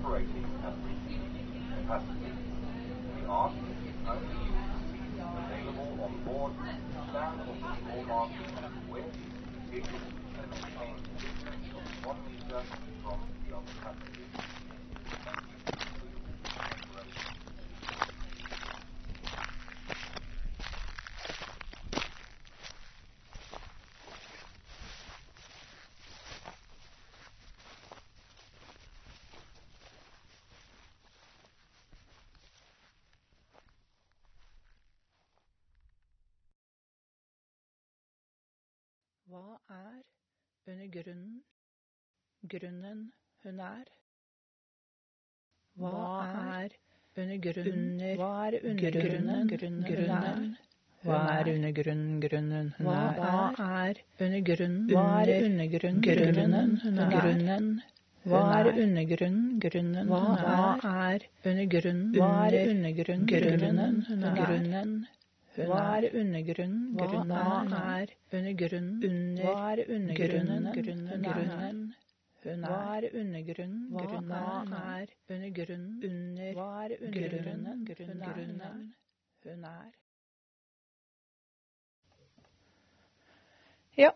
operating at capacity. We ask that only use available on board, stand on the markings where and maintain a distance of one meter from the other passengers. Thank you Hva er under grunnen, hun er? Hva er under grunnen, hva er under grunnen, grunnen hun er? Hva er under grunnen, hun er? Hva er under grunnen, hva er under grunnen, grunnen hun er? Grunnen hva er under grunnen, grunnen hva er under grunnen, hva er under grunnen, grunnen hun er? Grunnen hva er undergrunnen? Grunnen hva er undergrunnen? Under hva er undergrunnen? Grunnen grunnen hun Hva er undergrunnen? Grunnen hva er undergrunnen? Under hva er undergrunnen? Grunnen hun er. Ja,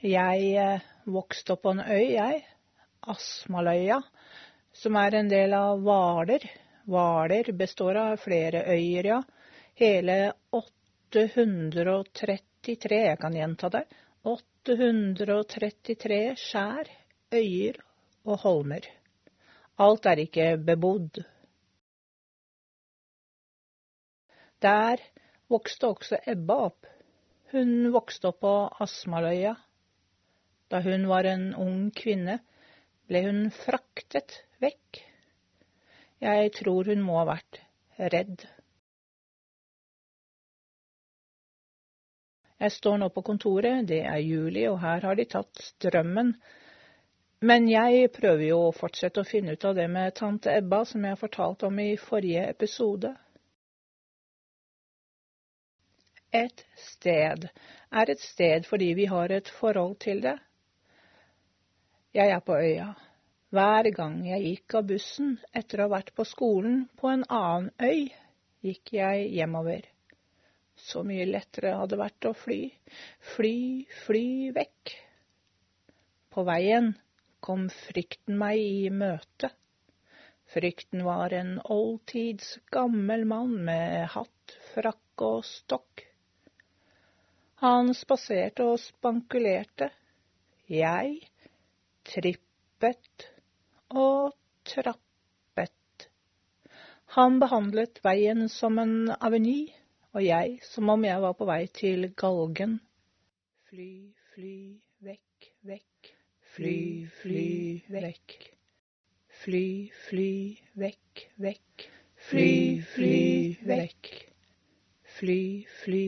jeg eh, vokste opp på en øy, jeg. Asmaløya, som er en del av Hvaler. Hvaler består av flere øyer, ja hele 833, jeg kan gjenta det, 833 skjær, øyer og holmer. Alt er ikke bebodd. Der vokste også Ebba opp. Hun vokste opp på Asmaløya. Da hun var en ung kvinne, ble hun fraktet vekk. Jeg tror hun må ha vært redd. Jeg står nå på kontoret, det er juli, og her har de tatt strømmen. Men jeg prøver jo å fortsette å finne ut av det med tante Ebba, som jeg fortalte om i forrige episode. Et sted er et sted fordi vi har et forhold til det. Jeg er på øya. Hver gang jeg gikk av bussen etter å ha vært på skolen på en annen øy, gikk jeg hjemover. Så mye lettere hadde det vært å fly, fly, fly vekk. På veien kom frykten meg i møte. Frykten var en oldtids gammel mann med hatt, frakk og stokk. Han spaserte og spankulerte. Jeg trippet og trappet. Han behandlet veien som en aveny og jeg som om jeg var på vei til galgen. Fly, fly, vekk, vekk, fly, fly, vekk. Fly, fly, vekk, vekk, fly, fly, vekk. Fly, fly,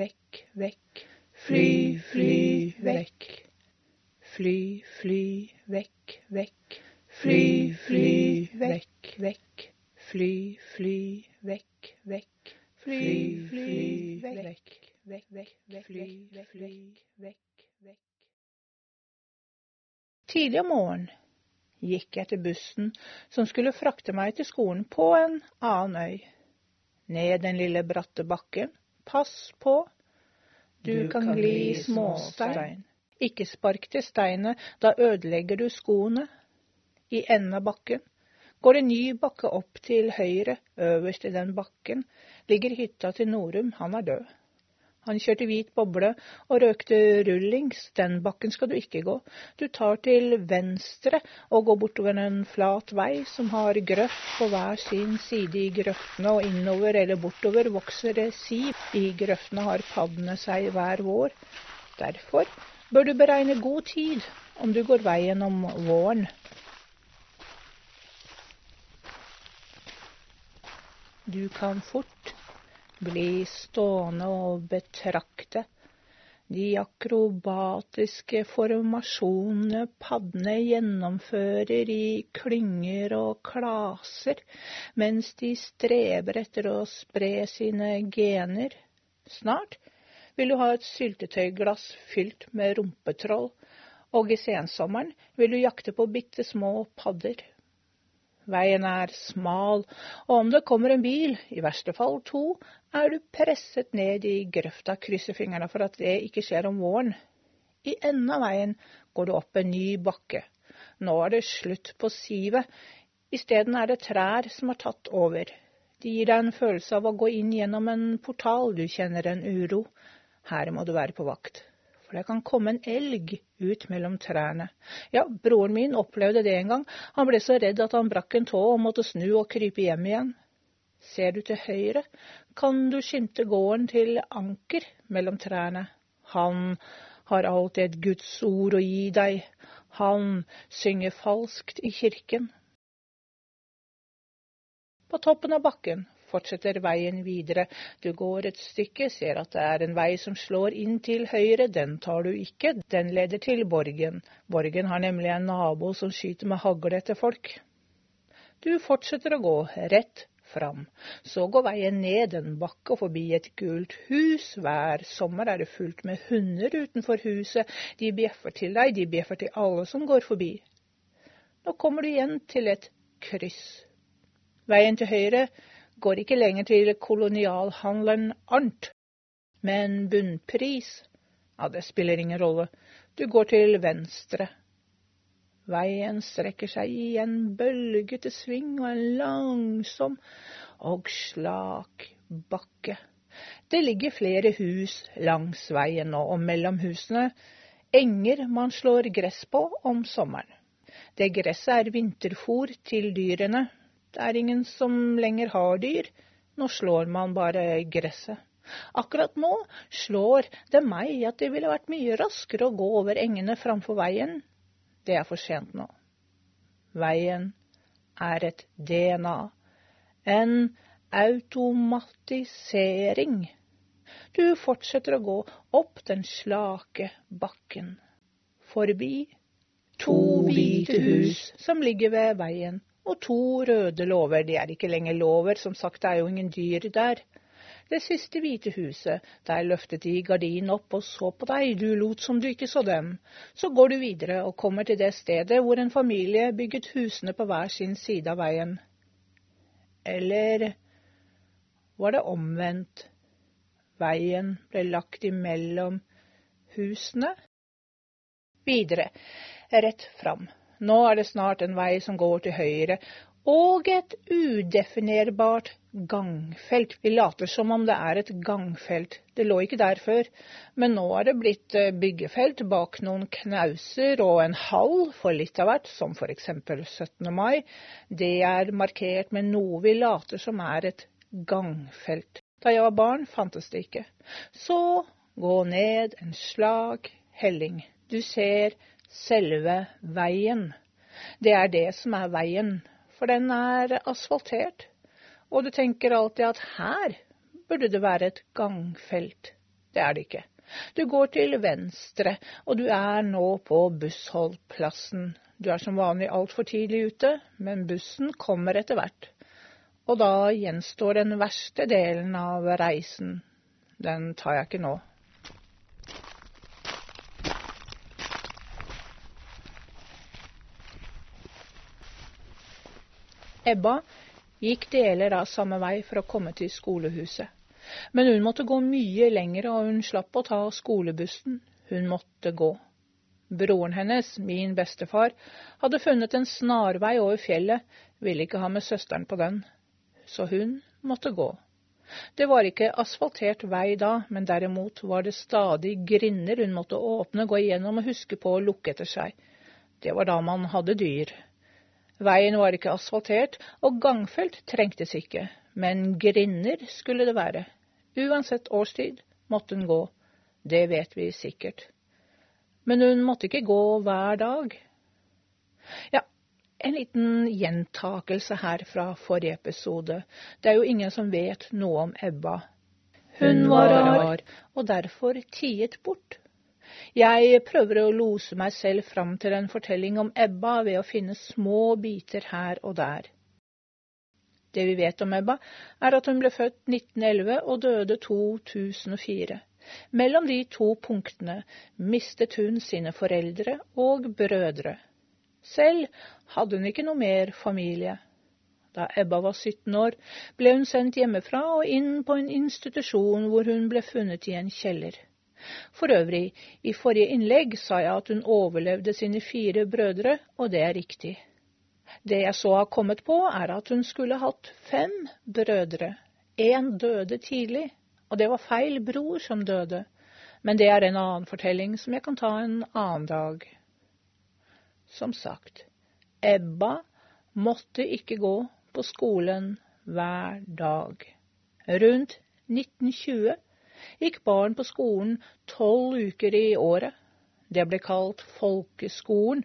vekk, vekk, fly, fly, vekk. Fly, fly, vekk, vekk, fly, fly, vekk, vekk. Fly, fly, vekk, vekk. Fly, fly, vekk, vekk, vekk, fly, fly, vekk, vekk. Tidlig om morgenen gikk jeg til bussen som skulle frakte meg til skolen på en annen øy. Ned den lille bratte bakken. Pass på, du, du kan gli i småstein. Ikke spark til steinet, da ødelegger du skoene. I enden av bakken går det ny bakke opp til høyre, øverst i den bakken ligger hytta til Norum, han er død. Han kjørte hvit boble og røkte rullings, den bakken skal du ikke gå. Du tar til venstre og går bortover en flat vei som har grøft på hver sin side i grøftene, og innover eller bortover vokser det siv. I grøftene har paddene seg hver vår. Derfor bør du beregne god tid om du går veien om våren. Du kan fort bli stående og betrakte de akrobatiske formasjonene paddene gjennomfører i klynger og klaser mens de streber etter å spre sine gener. Snart vil du ha et syltetøyglass fylt med rumpetroll, og i sensommeren vil du jakte på bitte små padder. Veien er smal, og om det kommer en bil, i verste fall to, er du presset ned i grøfta, krysser fingrene for at det ikke skjer om våren. I enden av veien går du opp en ny bakke. Nå er det slutt på sivet, isteden er det trær som har tatt over. De gir deg en følelse av å gå inn gjennom en portal, du kjenner en uro. Her må du være på vakt for det kan komme en elg ut mellom trærne. Ja, broren min opplevde det en gang. Han ble så redd at han brakk en tå og måtte snu og krype hjem igjen. Ser du til høyre, kan du skimte gården til Anker mellom trærne. Han har alltid et Guds ord å gi deg. Han synger falskt i kirken. På toppen av bakken fortsetter veien videre. Du går et stykke, ser at det er en vei som slår inn til høyre. Den tar du ikke, den leder til Borgen. Borgen har nemlig en nabo som skyter med hagle etter folk. Du fortsetter å gå rett fram. Så går veien ned en bakke og forbi et gult hus. Hver sommer er det fullt med hunder utenfor huset. De bjeffer til deg, de bjeffer til alle som går forbi. Nå kommer du igjen til et kryss. Veien til høyre går ikke lenger til kolonialhandleren Arnt, men bunnpris, ja, det spiller ingen rolle, du går til venstre. Veien strekker seg i en bølgete sving og en langsom og slak bakke. Det ligger flere hus langs veien nå, og mellom husene enger man slår gress på om sommeren. Det gresset er vinterfôr til dyrene, det er ingen som lenger har dyr. Nå slår man bare gresset. Akkurat nå slår det meg at det ville vært mye raskere å gå over engene framfor veien. Det er for sent nå. Veien er et DNA. En automatisering. Du fortsetter å gå opp den slake bakken. Forbi to hvite hus som ligger ved veien og to røde låver. De er ikke lenger låver, som sagt, det er jo ingen dyr der. Det siste hvite huset, der løftet de gardinen opp og så på deg, du lot som du ikke så dem. Så går du videre og kommer til det stedet hvor en familie bygget husene på hver sin side av veien. Eller var det omvendt? Veien ble lagt imellom husene? Videre, rett fram. Nå er det snart en vei som går til høyre, og et udefinerbart gangfelt. Vi later som om det er et gangfelt. Det lå ikke der før, men nå er det blitt eh, byggefelt bak noen knauser og en hall for litt av hvert, som for eksempel 17. mai. Det er markert med noe vi later som er et gangfelt. Da jeg var barn, fantes det ikke. Så gå ned en slag helling. Du ser selve veien. Det er det som er veien, for den er asfaltert. Og du tenker alltid at her burde det være et gangfelt. Det er det ikke. Du går til venstre, og du er nå på bussholdplassen. Du er som vanlig altfor tidlig ute, men bussen kommer etter hvert. Og da gjenstår den verste delen av reisen. Den tar jeg ikke nå. Ebba gikk deler av samme vei for å komme til skolehuset. Men hun måtte gå mye lenger, og hun slapp å ta skolebussen. Hun måtte gå. Broren hennes, min bestefar, hadde funnet en snarvei over fjellet, ville ikke ha med søsteren på den. Så hun måtte gå. Det var ikke asfaltert vei da, men derimot var det stadig grinder hun måtte åpne, gå igjennom og huske på å lukke etter seg. Det var da man hadde dyr. Veien var ikke asfaltert, og gangfelt trengtes ikke, men grinder skulle det være. Uansett årstid måtte hun gå, det vet vi sikkert. Men hun måtte ikke gå hver dag. Ja, En liten gjentakelse her fra forrige episode. Det er jo ingen som vet noe om Ebba. Hun var rar, og derfor tiet bort. Jeg prøver å lose meg selv fram til en fortelling om Ebba ved å finne små biter her og der. Det vi vet om Ebba, er at hun ble født 1911 og døde 2004. Mellom de to punktene mistet hun sine foreldre og brødre. Selv hadde hun ikke noe mer familie. Da Ebba var 17 år, ble hun sendt hjemmefra og inn på en institusjon hvor hun ble funnet i en kjeller. For øvrig, i forrige innlegg sa jeg at hun overlevde sine fire brødre, og det er riktig. Det jeg så har kommet på, er at hun skulle hatt fem brødre. Én døde tidlig, og det var feil bror som døde. Men det er en annen fortelling som jeg kan ta en annen dag. Som sagt, Ebba måtte ikke gå på skolen hver dag. Rundt 1920 gikk barn på skolen tolv uker i året. Det ble kalt folkeskolen,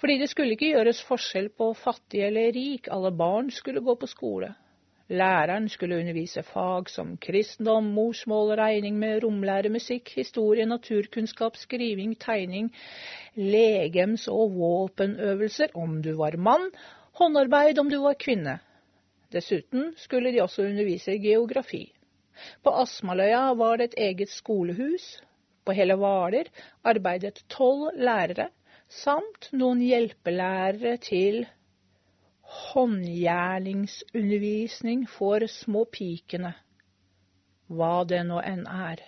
fordi det skulle ikke gjøres forskjell på fattig eller rik, alle barn skulle gå på skole. Læreren skulle undervise fag som kristendom, morsmål, regning med romlære, musikk, historie, naturkunnskap, skriving, tegning, legems- og våpenøvelser om du var mann, håndarbeid om du var kvinne. Dessuten skulle de også undervise geografi. På Asmaløya var det et eget skolehus. På hele Hvaler arbeidet tolv lærere, samt noen hjelpelærere til håndgjerningsundervisning for små pikene, hva det nå enn er.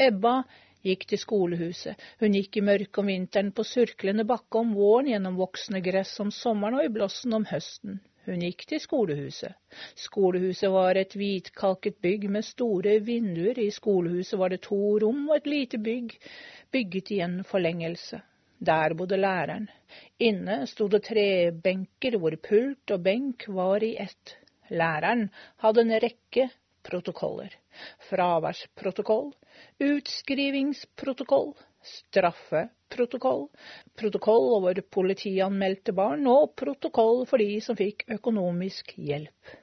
Ebba gikk til skolehuset. Hun gikk i mørket om vinteren, på surklende bakke om våren, gjennom voksne gress om sommeren og i blåsten om høsten. Hun gikk til skolehuset. Skolehuset var et hvitkalket bygg med store vinduer. I skolehuset var det to rom og et lite bygg, bygget i en forlengelse. Der bodde læreren. Inne sto det tre benker hvor pult og benk var i ett. Læreren hadde en rekke protokoller. Fraværsprotokoll, utskrivingsprotokoll, straffeprotokoll, protokoll over politianmeldte barn og protokoll for de som fikk økonomisk hjelp.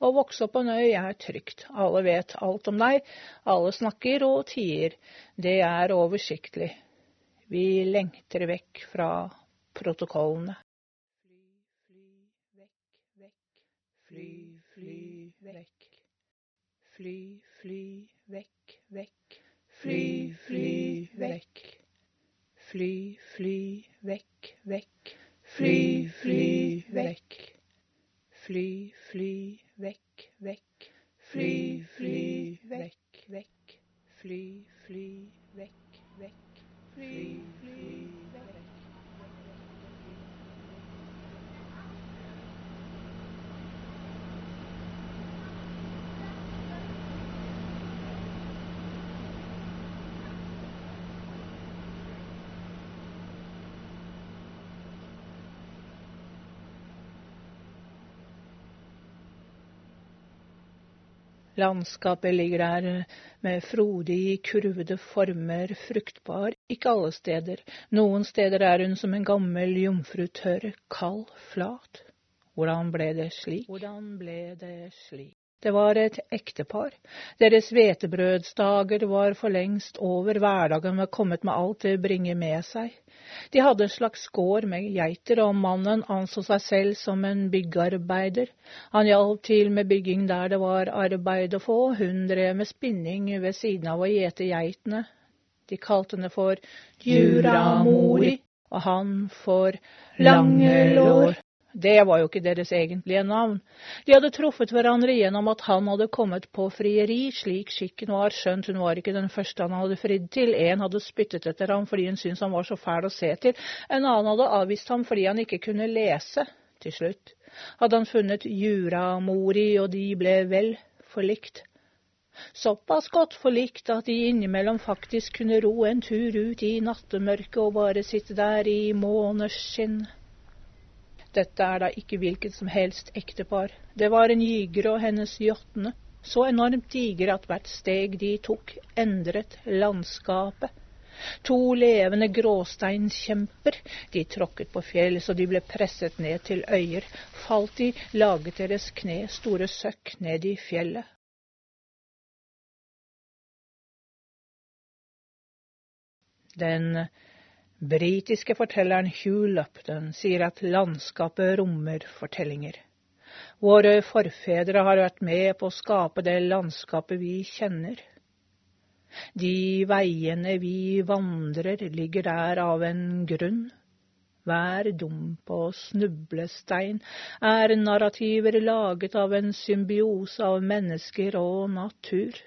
Å vokse opp på en øy er trygt. Alle vet alt om deg, alle snakker og tier. Det er oversiktlig. Vi lengter vekk fra protokollene. Fly, fly, vekk. Fly, fly, vekk, vekk. Fly, fly, vekk. Fly, fly, vekk, vekk. Fly, fly, vekk. Fly, fly, vekk, vekk. Fly, fly, vekk, vekk. Fly, fly, vekk, vekk. Fly, Landskapet ligger der med frodig kurvede former, fruktbar, ikke alle steder. Noen steder er hun som en gammel jomfru, tørr, kald, flat. Hvordan ble det slik? Hvordan ble det slik? Det var et ektepar. Deres hvetebrødsdager var for lengst over, hverdagen var kommet med alt det bringer med seg. De hadde en slags gård med geiter, og mannen anså seg selv som en byggearbeider. Han hjalp til med bygging der det var arbeid å få, hun drev med spinning ved siden av å gjete geitene. De kalte henne for Juramori, og han for Langelår. Det var jo ikke deres egentlige navn. De hadde truffet hverandre gjennom at han hadde kommet på frieri, slik skikken var, skjønt hun var ikke den første han hadde fridd til. En hadde spyttet etter ham fordi hun syntes han var så fæl å se til, en annen hadde avvist ham fordi han ikke kunne lese. Til slutt hadde han funnet Juramori, og de ble vel forlikt. Såpass godt forlikt at de innimellom faktisk kunne ro en tur ut i nattemørket og bare sitte der i måneskinn. Dette er da ikke hvilket som helst ektepar. Det var en jyger og hennes jotne, så enormt digre at hvert steg de tok, endret landskapet. To levende gråsteinkjemper. De tråkket på fjell så de ble presset ned til øyer. Falt de, laget deres kne store søkk ned i fjellet. Den britiske fortelleren Hugh Lupton sier at landskapet rommer fortellinger. Våre forfedre har vært med på å skape det landskapet vi kjenner. De veiene vi vandrer, ligger der av en grunn. Hver dump og snublestein er narrativer laget av en symbiose av mennesker og natur.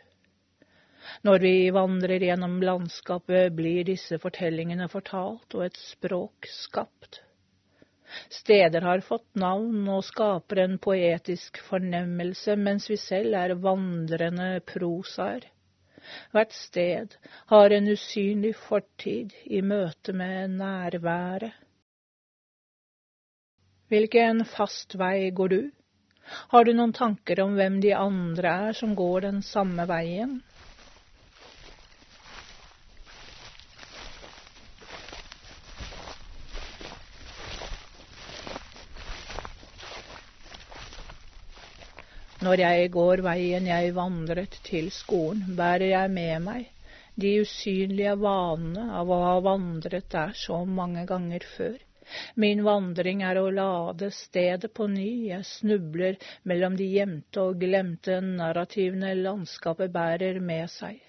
Når vi vandrer gjennom landskapet, blir disse fortellingene fortalt og et språk skapt. Steder har fått navn og skaper en poetisk fornemmelse, mens vi selv er vandrende prosaer. Hvert sted har en usynlig fortid i møte med nærværet. Hvilken fast vei går du? Har du noen tanker om hvem de andre er som går den samme veien? Når jeg går veien jeg vandret til skolen, bærer jeg med meg de usynlige vanene av å ha vandret der så mange ganger før. Min vandring er å lade stedet på ny, jeg snubler mellom de gjemte og glemte narrativene landskapet bærer med seg.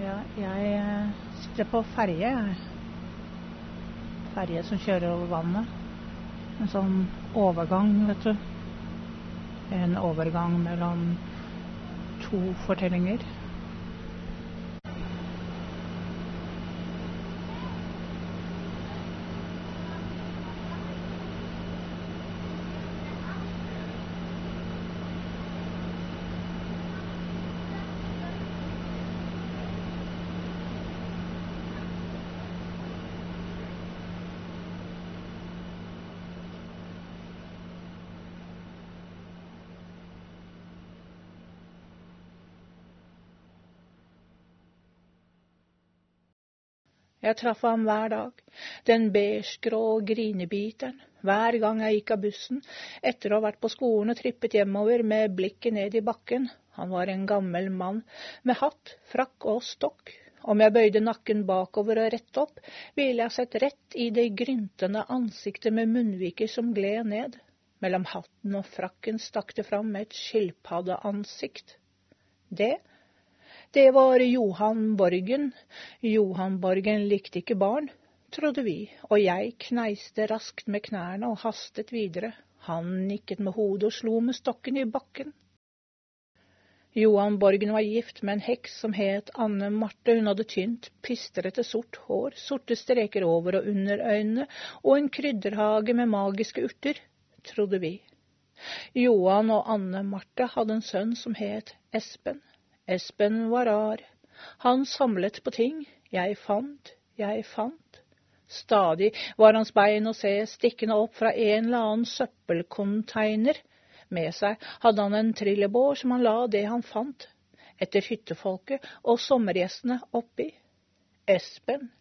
Ja, jeg eh, sitter på ferje. Ferje som kjører over vannet. En sånn overgang, vet du. En overgang mellom to fortellinger. Jeg traff ham hver dag, den beigegrå grinebiteren, hver gang jeg gikk av bussen, etter å ha vært på skolen og trippet hjemover med blikket ned i bakken. Han var en gammel mann med hatt, frakk og stokk. Om jeg bøyde nakken bakover og rett opp, ville jeg sett rett i det gryntende ansiktet med munnviker som gled ned. Mellom hatten og frakken stakk det fram et skilpaddeansikt. Det det var Johan Borgen. Johan Borgen likte ikke barn, trodde vi, og jeg kneiste raskt med knærne og hastet videre. Han nikket med hodet og slo med stokken i bakken. Johan Borgen var gift med en heks som het Anne Marte. Hun hadde tynt, pistrete sort hår, sorte streker over og under øynene og en krydderhage med magiske urter, trodde vi. Johan og Anne Marte hadde en sønn som het Espen. Espen var rar. Han samlet på ting. Jeg fant, jeg fant. Stadig var hans bein å se stikkende opp fra en eller annen søppelcontainer. Med seg hadde han en trillebår som han la det han fant, etter hyttefolket og sommergjestene oppi. Espen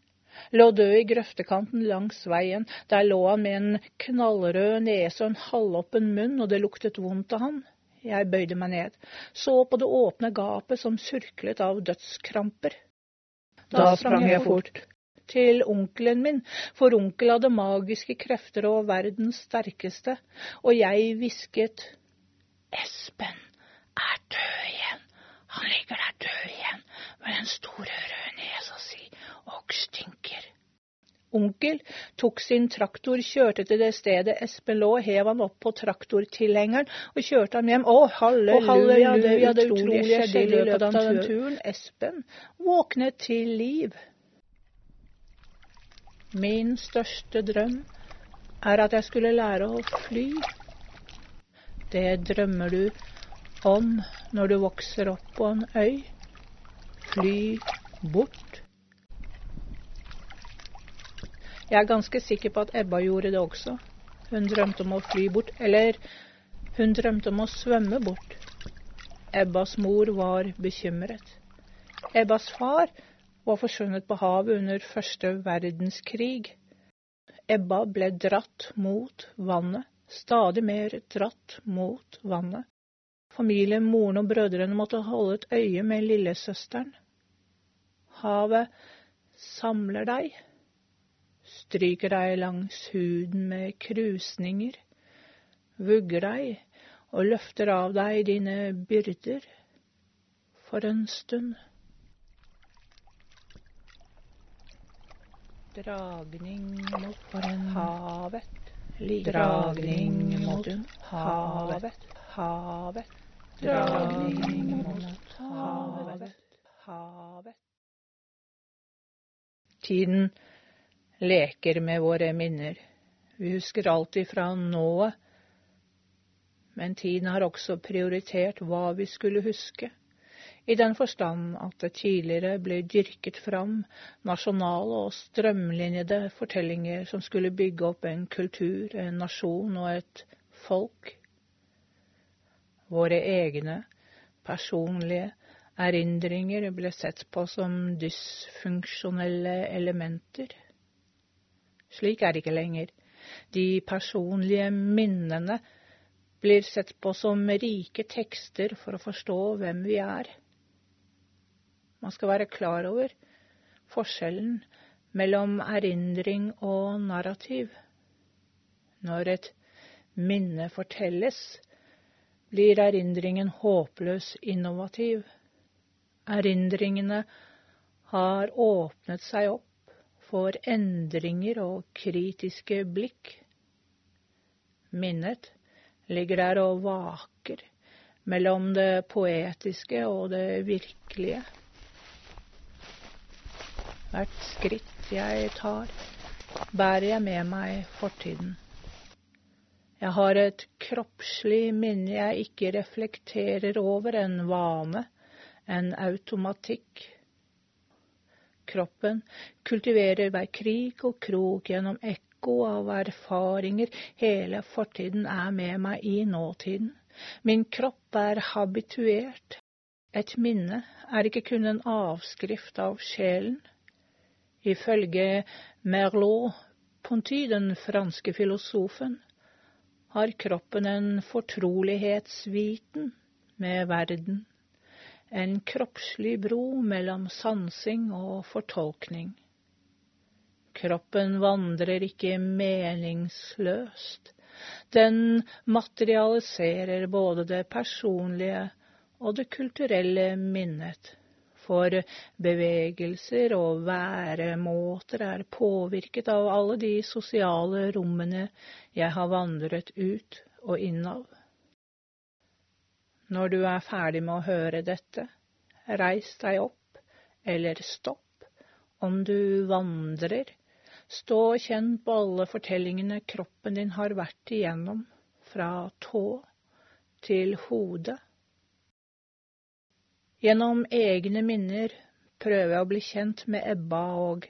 lå død i grøftekanten langs veien. Der lå han med en knallrød nese og en halvåpen munn, og det luktet vondt av han. Jeg bøyde meg ned, så på det åpne gapet som surklet av dødskramper. Da sprang jeg fort til onkelen min, for onkel hadde magiske krefter og verdens sterkeste, og jeg hvisket Espen er død igjen, han ligger der død igjen med den store røde nesa si og stinker. Onkel tok sin traktor, kjørte til det stedet Espen lå, hev han opp på traktortilhengeren og kjørte ham hjem. Å, halleluja, halleluja det, det utrolige skjedde i løpet av den turen. Espen våknet til liv. Min største drøm er at jeg skulle lære å fly. Det drømmer du om når du vokser opp på en øy. Fly bort Jeg er ganske sikker på at Ebba gjorde det også. Hun drømte om å fly bort, eller hun drømte om å svømme bort. Ebbas mor var bekymret. Ebbas far var forsvunnet på havet under første verdenskrig. Ebba ble dratt mot vannet, stadig mer dratt mot vannet. Familien, moren og brødrene måtte holde et øye med lillesøsteren. Havet samler deg stryker deg langs huden med krusninger, vugger deg og løfter av deg dine byrder for en stund. Dragning mot havet, dragning mot havet, havet, dragning mot havet, havet. Tiden leker med våre minner. Vi husker alltid fra nået, men tiden har også prioritert hva vi skulle huske, i den forstand at det tidligere ble dyrket fram nasjonale og strømlinjede fortellinger som skulle bygge opp en kultur, en nasjon og et folk. Våre egne, personlige erindringer ble sett på som dysfunksjonelle elementer slik er det ikke lenger. De personlige minnene blir sett på som rike tekster for å forstå hvem vi er. Man skal være klar over forskjellen mellom erindring og narrativ. Når et minne fortelles, blir erindringen håpløs innovativ. Erindringene har åpnet seg opp for endringer og kritiske blikk. Minnet ligger der og vaker mellom det poetiske og det virkelige. Hvert skritt jeg tar, bærer jeg med meg fortiden. Jeg har et kroppslig minne jeg ikke reflekterer over, en vane, en automatikk kroppen, kultiverer hver krik og krok gjennom ekko av erfaringer, hele fortiden er med meg i nåtiden. Min kropp er habituert. Et minne er ikke kun en avskrift av sjelen. Ifølge Merleau-Ponty, den franske filosofen, har kroppen en fortrolighetsviten med verden en kroppslig bro mellom sansing og fortolkning. Kroppen vandrer ikke meningsløst. Den materialiserer både det personlige og det kulturelle minnet, for bevegelser og væremåter er påvirket av alle de sosiale rommene jeg har vandret ut og inn av. Når du er ferdig med å høre dette, reis deg opp eller stopp. Om du vandrer, stå og kjenn på alle fortellingene kroppen din har vært igjennom, fra tå til hode. Gjennom egne minner prøver jeg å bli kjent med Ebba og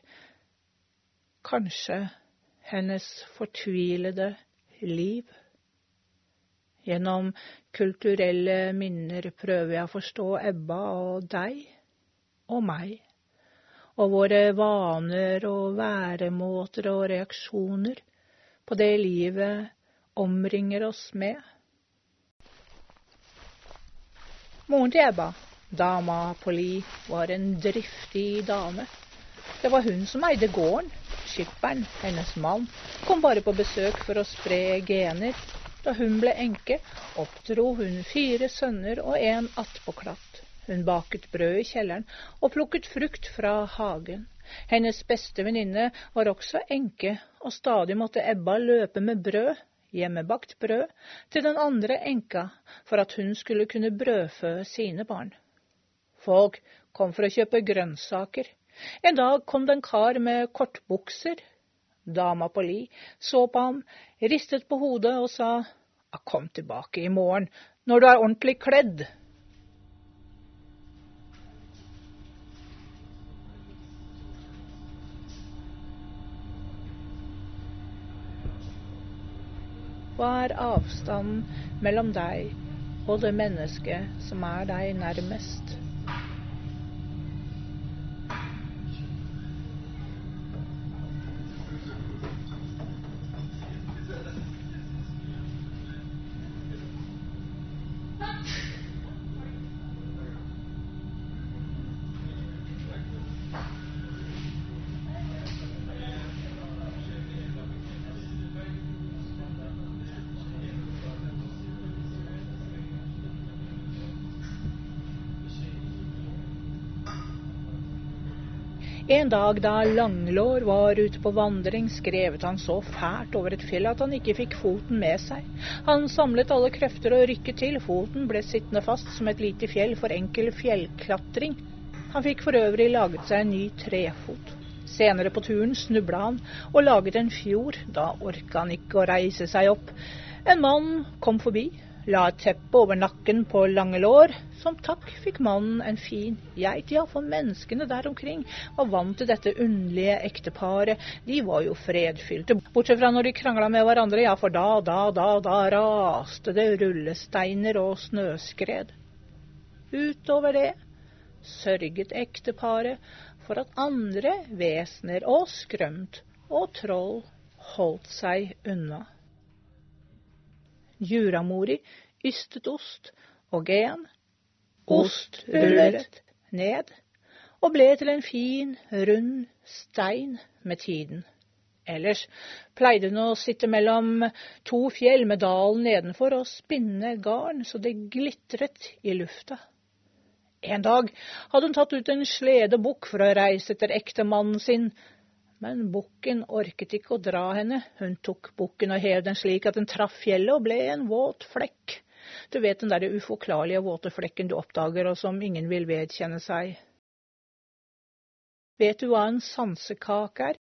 kanskje hennes fortvilede liv. Gjennom kulturelle minner prøver jeg å forstå Ebba og deg og meg, og våre vaner og væremåter og reaksjoner på det livet omringer oss med. Moren til Ebba, dama Poli, var en driftig dame. Det var hun som eide gården. Skipperen, hennes mann, kom bare på besøk for å spre gener da hun ble enke, oppdro hun fire sønner og en attpåklatt. Hun baket brød i kjelleren og plukket frukt fra hagen. Hennes beste venninne var også enke, og stadig måtte Ebba løpe med brød, hjemmebakt brød, til den andre enka for at hun skulle kunne brødfø sine barn. Folk kom for å kjøpe grønnsaker. En dag kom det en kar med kortbukser. Dama på li så på ham, ristet på hodet og sa, kom tilbake i morgen, når du er ordentlig kledd. Hva er avstanden mellom deg og det mennesket som er deg nærmest? En dag da Langlår var ute på vandring, skrevet han så fælt over et fjell at han ikke fikk foten med seg. Han samlet alle krefter og rykket til, foten ble sittende fast som et lite fjell for enkel fjellklatring. Han fikk for øvrig laget seg en ny trefot. Senere på turen snubla han og laget en fjord, da orka han ikke å reise seg opp. En mann kom forbi, la et teppe over nakken på Langelår. Som takk fikk mannen en fin geit. Ja, for menneskene der omkring var vant til dette underlige ekteparet. De var jo fredfylte, bortsett fra når de krangla med hverandre, ja, for da, da, da, da raste det rullesteiner og snøskred. Utover det sørget ekteparet for at andre vesener og skrømt og troll holdt seg unna. Juramori ystet ost, og gen, ost rullet ned og ble til en fin, rund stein med tiden. Ellers pleide hun å sitte mellom to fjell med dalen nedenfor og spinne garn så det glitret i lufta. En dag hadde hun tatt ut en slede bukk for å reise etter ektemannen sin, men bukken orket ikke å dra henne. Hun tok bukken og hev den slik at den traff fjellet og ble en våt flekk. Du vet den derre uforklarlige våte flekken du oppdager, og som ingen vil vedkjenne seg. Vet du hva en sansekake er?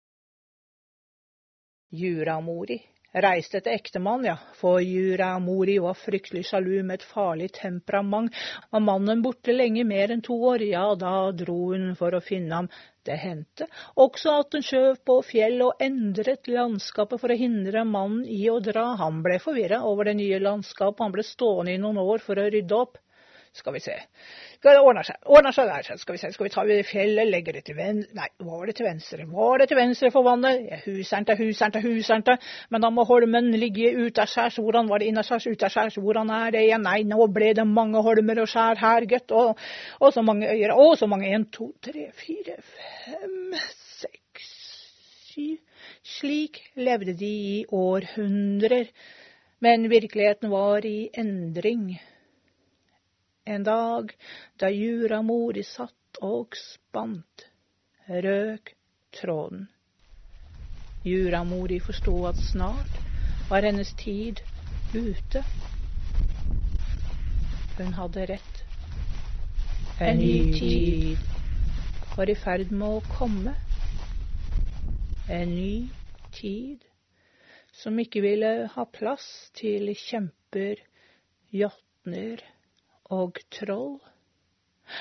Juramori reiste etter ektemann, ja, for Jura Mori var fryktelig sjalu med et farlig temperament. Var mannen borte lenge, mer enn to år, ja, da dro hun for å finne ham. Det hendte også at hun skjøv på fjell og endret landskapet for å hindre mannen i å dra. Han ble forvirra over det nye landskapet, han ble stående i noen år for å rydde opp. Skal vi se. Det ordner seg. Ordner seg der. Skal vi se. Skal vi ta fjellet, legge det til venstre Nei, var det til venstre? Var det til venstre for vannet? Ja, husernte, husernte, til. Men da må holmen ligge utaskjærs. Hvordan var det innaskjærs, utaskjærs? Hvordan er det igjen? Nei, nå ble det mange holmer og skjær her, gutt. Og, og så mange øyer. Å, så mange. En, to, tre, fire, fem, seks, syv Slik levde de i århundrer. Men virkeligheten var i endring. En dag da Juramori satt og spant, røk tråden. Juramori forsto at snart var hennes tid ute. Hun hadde rett. En ny tid var i ferd med å komme. En ny tid som ikke ville ha plass til kjemper, jotner og troll.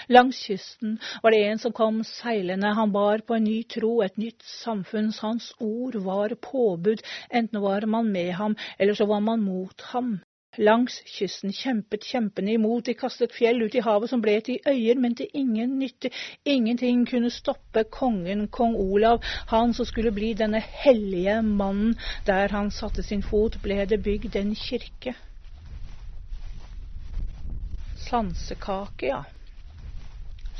Langs kysten var det en som kom seilende, han bar på en ny tro, et nytt samfunn, hans ord var påbud, enten var man med ham, eller så var man mot ham. Langs kysten kjempet kjempene imot, de kastet fjell ut i havet som ble til øyer, men til ingen nytte, ingenting kunne stoppe kongen, kong Olav, han som skulle bli denne hellige mannen, der han satte sin fot, ble det bygd en kirke. Sansekake, ja.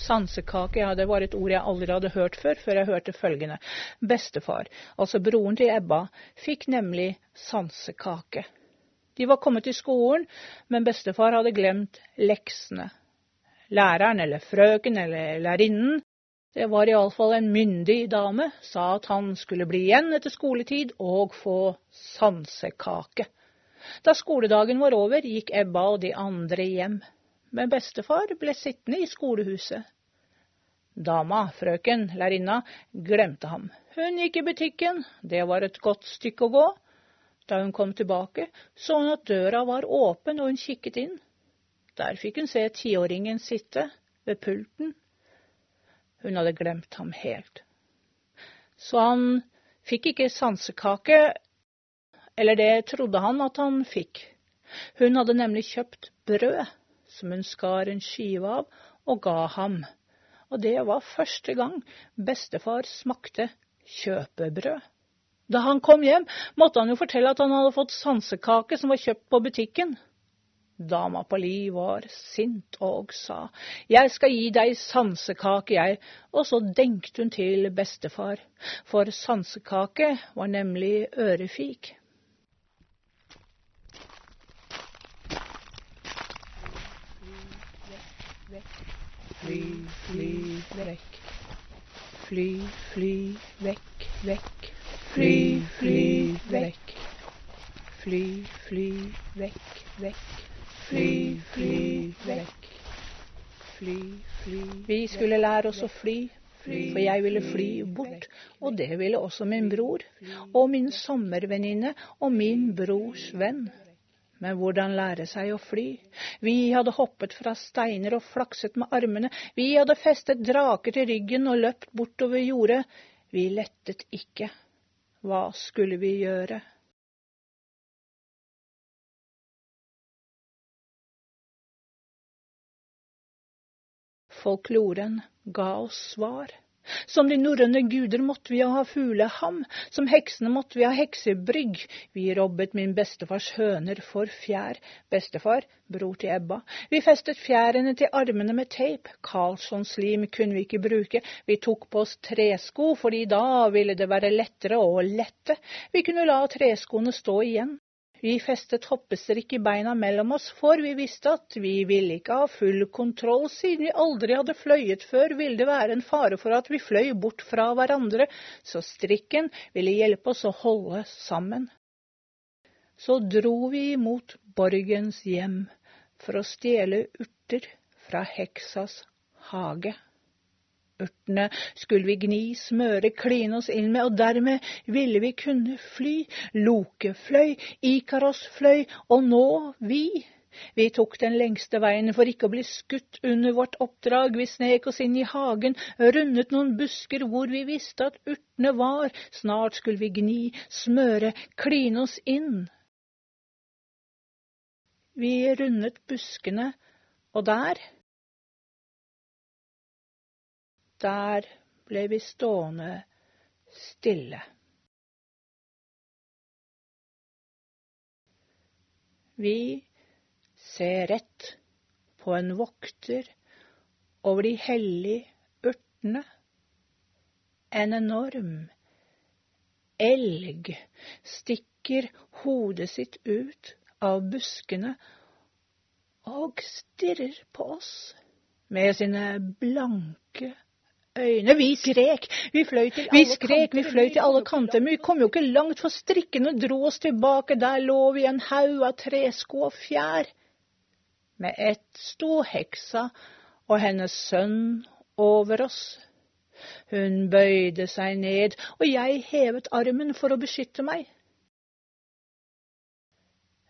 Sansekake, ja, det var et ord jeg aldri hadde hørt før, før jeg hørte følgende. Bestefar, altså broren til Ebba, fikk nemlig sansekake. De var kommet til skolen, men bestefar hadde glemt leksene. Læreren eller frøken eller lærerinnen Det var iallfall en myndig dame, sa at han skulle bli igjen etter skoletid og få sansekake. Da skoledagen var over, gikk Ebba og de andre hjem, men bestefar ble sittende i skolehuset. Dama, frøken, lærerinna, glemte ham. Hun gikk i butikken, det var et godt stykke å gå. Da hun kom tilbake, så hun at døra var åpen, og hun kikket inn. Der fikk hun se tiåringen sitte ved pulten hun hadde glemt ham helt. Så han fikk ikke sansekake, eller det trodde han at han fikk. Hun hadde nemlig kjøpt brød, som hun skar en skive av og ga ham, og det var første gang bestefar smakte kjøpebrød. Da han kom hjem, måtte han jo fortelle at han hadde fått sansekake som var kjøpt på butikken. Dama på li var sint og sa, Jeg skal gi deg sansekake, jeg, og så denkte hun til bestefar, for sansekake var nemlig ørefik. Fly, fly, vekk. Fly, fly, vekk, vekk. Fly, fly, vekk. Fly, fly, vekk, vekk. Fly, fly vekk. Fly, fly Vi skulle lære oss å fly, for jeg ville fly bort, og det ville også min bror, og min sommervenninne og min brors venn. Men hvordan lære seg å fly? Vi hadde hoppet fra steiner og flakset med armene, vi hadde festet draker til ryggen og løpt bortover jordet. Vi lettet ikke. Hva skulle vi gjøre? Folkloren ga oss svar. Som de norrøne guder måtte vi ha fugleham, som heksene måtte vi ha heksebrygg. Vi robbet min bestefars høner for fjær. Bestefar, bror til Ebba. Vi festet fjærene til armene med teip. Karlsson-slim kunne vi ikke bruke. Vi tok på oss tresko, fordi da ville det være lettere å lette. Vi kunne la treskoene stå igjen. Vi festet hoppestrikk i beina mellom oss, for vi visste at vi ville ikke ha full kontroll, siden vi aldri hadde fløyet før, ville det være en fare for at vi fløy bort fra hverandre, så strikken ville hjelpe oss å holde sammen. Så dro vi mot borgens hjem for å stjele urter fra heksas hage urtene skulle vi gni, smøre, kline oss inn med, og dermed ville vi kunne fly. Loke fløy, Ikaros fløy, og nå vi. Vi tok den lengste veien for ikke å bli skutt under vårt oppdrag, vi snek oss inn i hagen, rundet noen busker hvor vi visste at urtene var, snart skulle vi gni, smøre, kline oss inn. Vi rundet buskene, og der, Der ble vi stående stille. Vi ser rett på en vokter over de hellige urtene. En enorm elg stikker hodet sitt ut av buskene og stirrer på oss med sine blanke øyne. Vi skrek, vi fløy til alle, vi skrek, vi fløy til alle kanter, men vi kom jo ikke langt, for strikkene dro oss tilbake. Der lå vi en haug av tresko og fjær. Med ett sto heksa og hennes sønn over oss. Hun bøyde seg ned, og jeg hevet armen for å beskytte meg.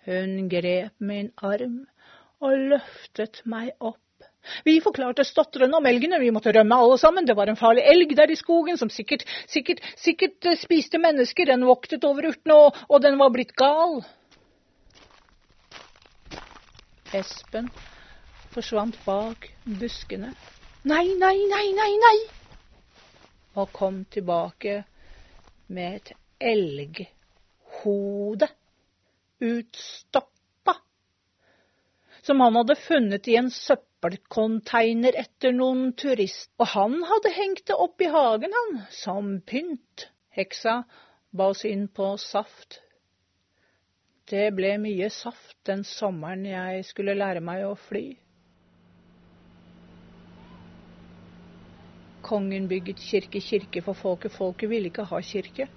Hun grep min arm og løftet meg opp vi forklarte stotrende om elgene, vi måtte rømme alle sammen, det var en farlig elg der i skogen som sikkert, sikkert, sikkert eh, spiste mennesker, den voktet over urtene, og, og den var blitt gal. Espen forsvant bak buskene. Nei, nei, nei, nei, nei! Og kom tilbake med et elghode utstoppa, som han hadde funnet i en søppel søppelcontainer etter noen turist, og han hadde hengt det opp i hagen, han, som pynt. Heksa ba oss inn på saft. Det ble mye saft den sommeren jeg skulle lære meg å fly. Kongen bygget kirke, kirke for folket, folket ville ikke ha kirke.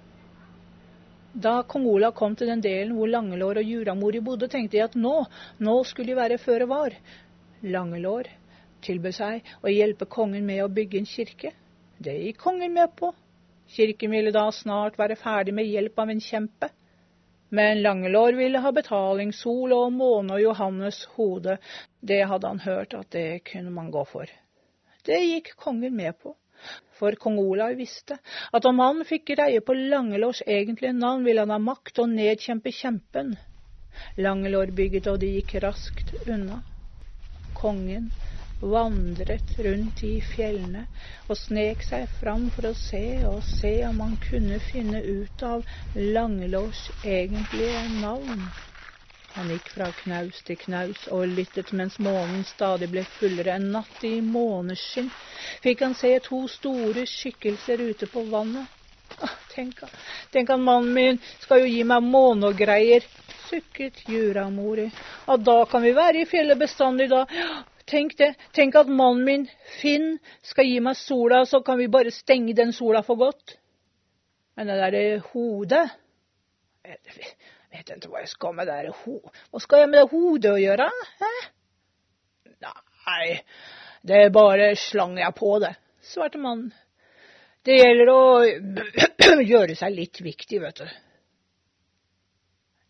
Da kong Olav kom til den delen hvor Langelår og Juramori bodde, tenkte de at nå, nå skulle de være føre var. Langelår tilbød seg å hjelpe kongen med å bygge en kirke. Det gikk kongen med på. Kirken ville da snart være ferdig med hjelp av en kjempe. Men Langelår ville ha betaling, sol og måne og Johannes hode. Det hadde han hørt at det kunne man gå for. Det gikk kongen med på. For kong Olav visste at om han fikk greie på Langelårs egentlige navn, ville han ha makt å nedkjempe kjempen. Langelår bygget, og det gikk raskt unna. Kongen vandret rundt i fjellene og snek seg fram for å se og se om han kunne finne ut av Langelårs egentlige navn. Han gikk fra knaus til knaus og lyttet mens månen stadig ble fullere. En natt i måneskinn fikk han se to store skikkelser ute på vannet. Ah, tenk, tenk at mannen min skal jo gi meg månegreier, sukket Juramori. Ja, da kan vi være i fjellet bestandig, da. Tenk det. Tenk at mannen min, Finn, skal gi meg sola, så kan vi bare stenge den sola for godt. Men det derre hodet vet ikke hva jeg skal med det ho... Hva skal jeg med det hodet å gjøre? Hæ? Nei, det bare slang jeg på det, svarte mannen. Det gjelder å gjøre seg litt viktig, vet du.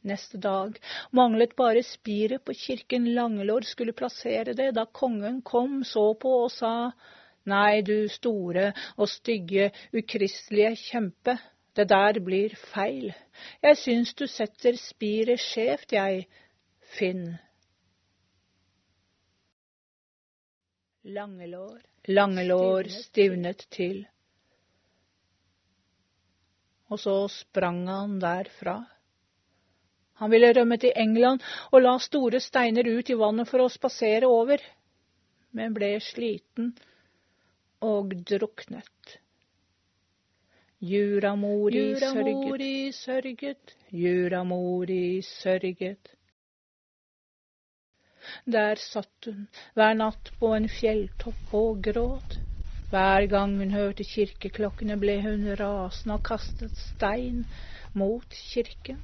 Neste dag manglet bare spiret på kirken Langelår skulle plassere det da kongen kom, så på og sa, Nei, du store og stygge, ukristelige kjempe, det der blir feil. Jeg syns du setter spiret skjevt, jeg, Finn. Langelår, Langelår stivnet til. Og så sprang han derfra. Han ville rømme til England og la store steiner ut i vannet for å spasere over, men ble sliten og druknet. Juramori sørget, sørget, Juramori sørget. Der satt hun hver natt på en fjelltopp og gråt. Hver gang hun hørte kirkeklokkene, ble hun rasende og kastet stein mot kirken.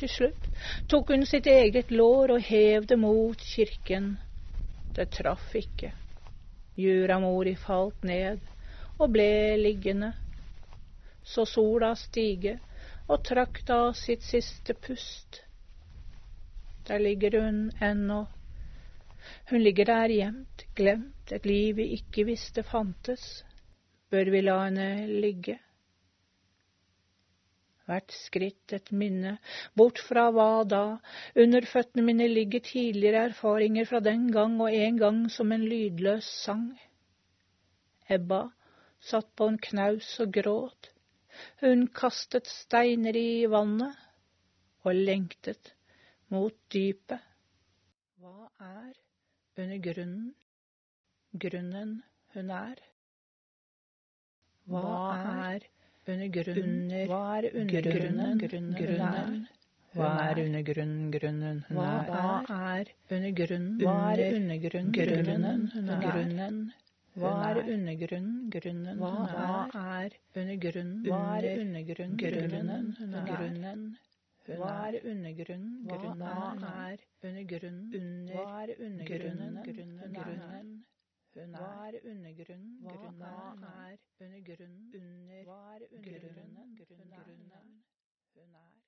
Til slutt tok hun sitt eget lår og hev det mot kirken. Det traff ikke. Juramori falt ned og ble liggende så sola stige og trakk da sitt siste pust. Der ligger hun ennå. Hun ligger der gjemt, glemt, et liv vi ikke visste fantes. Bør vi la henne ligge? Hvert skritt et minne, bort fra hva da, under føttene mine ligger tidligere erfaringer fra den gang og en gang som en lydløs sang. Ebba satt på en knaus og gråt, hun kastet steiner i vannet og lengtet mot dypet. Hva er under grunnen, hun er? Hva er under grunnen, hva er under grunnen, grunnen Hva er under grunnen, grunnen hun er? Hva er undergrunnen? Grunnen Hva er undergrunnen? Hva er undergrunnen? Grunnen hun er. Grunnen. Hva er undergrunnen? Grunnen er undergrunnen? Under. Hva er undergrunnen? Grunnen Grunnen. Hun er undergrunnen? Grunnen er undergrunnen? Under. Hva er undergrunnen? Grunnen Hun er.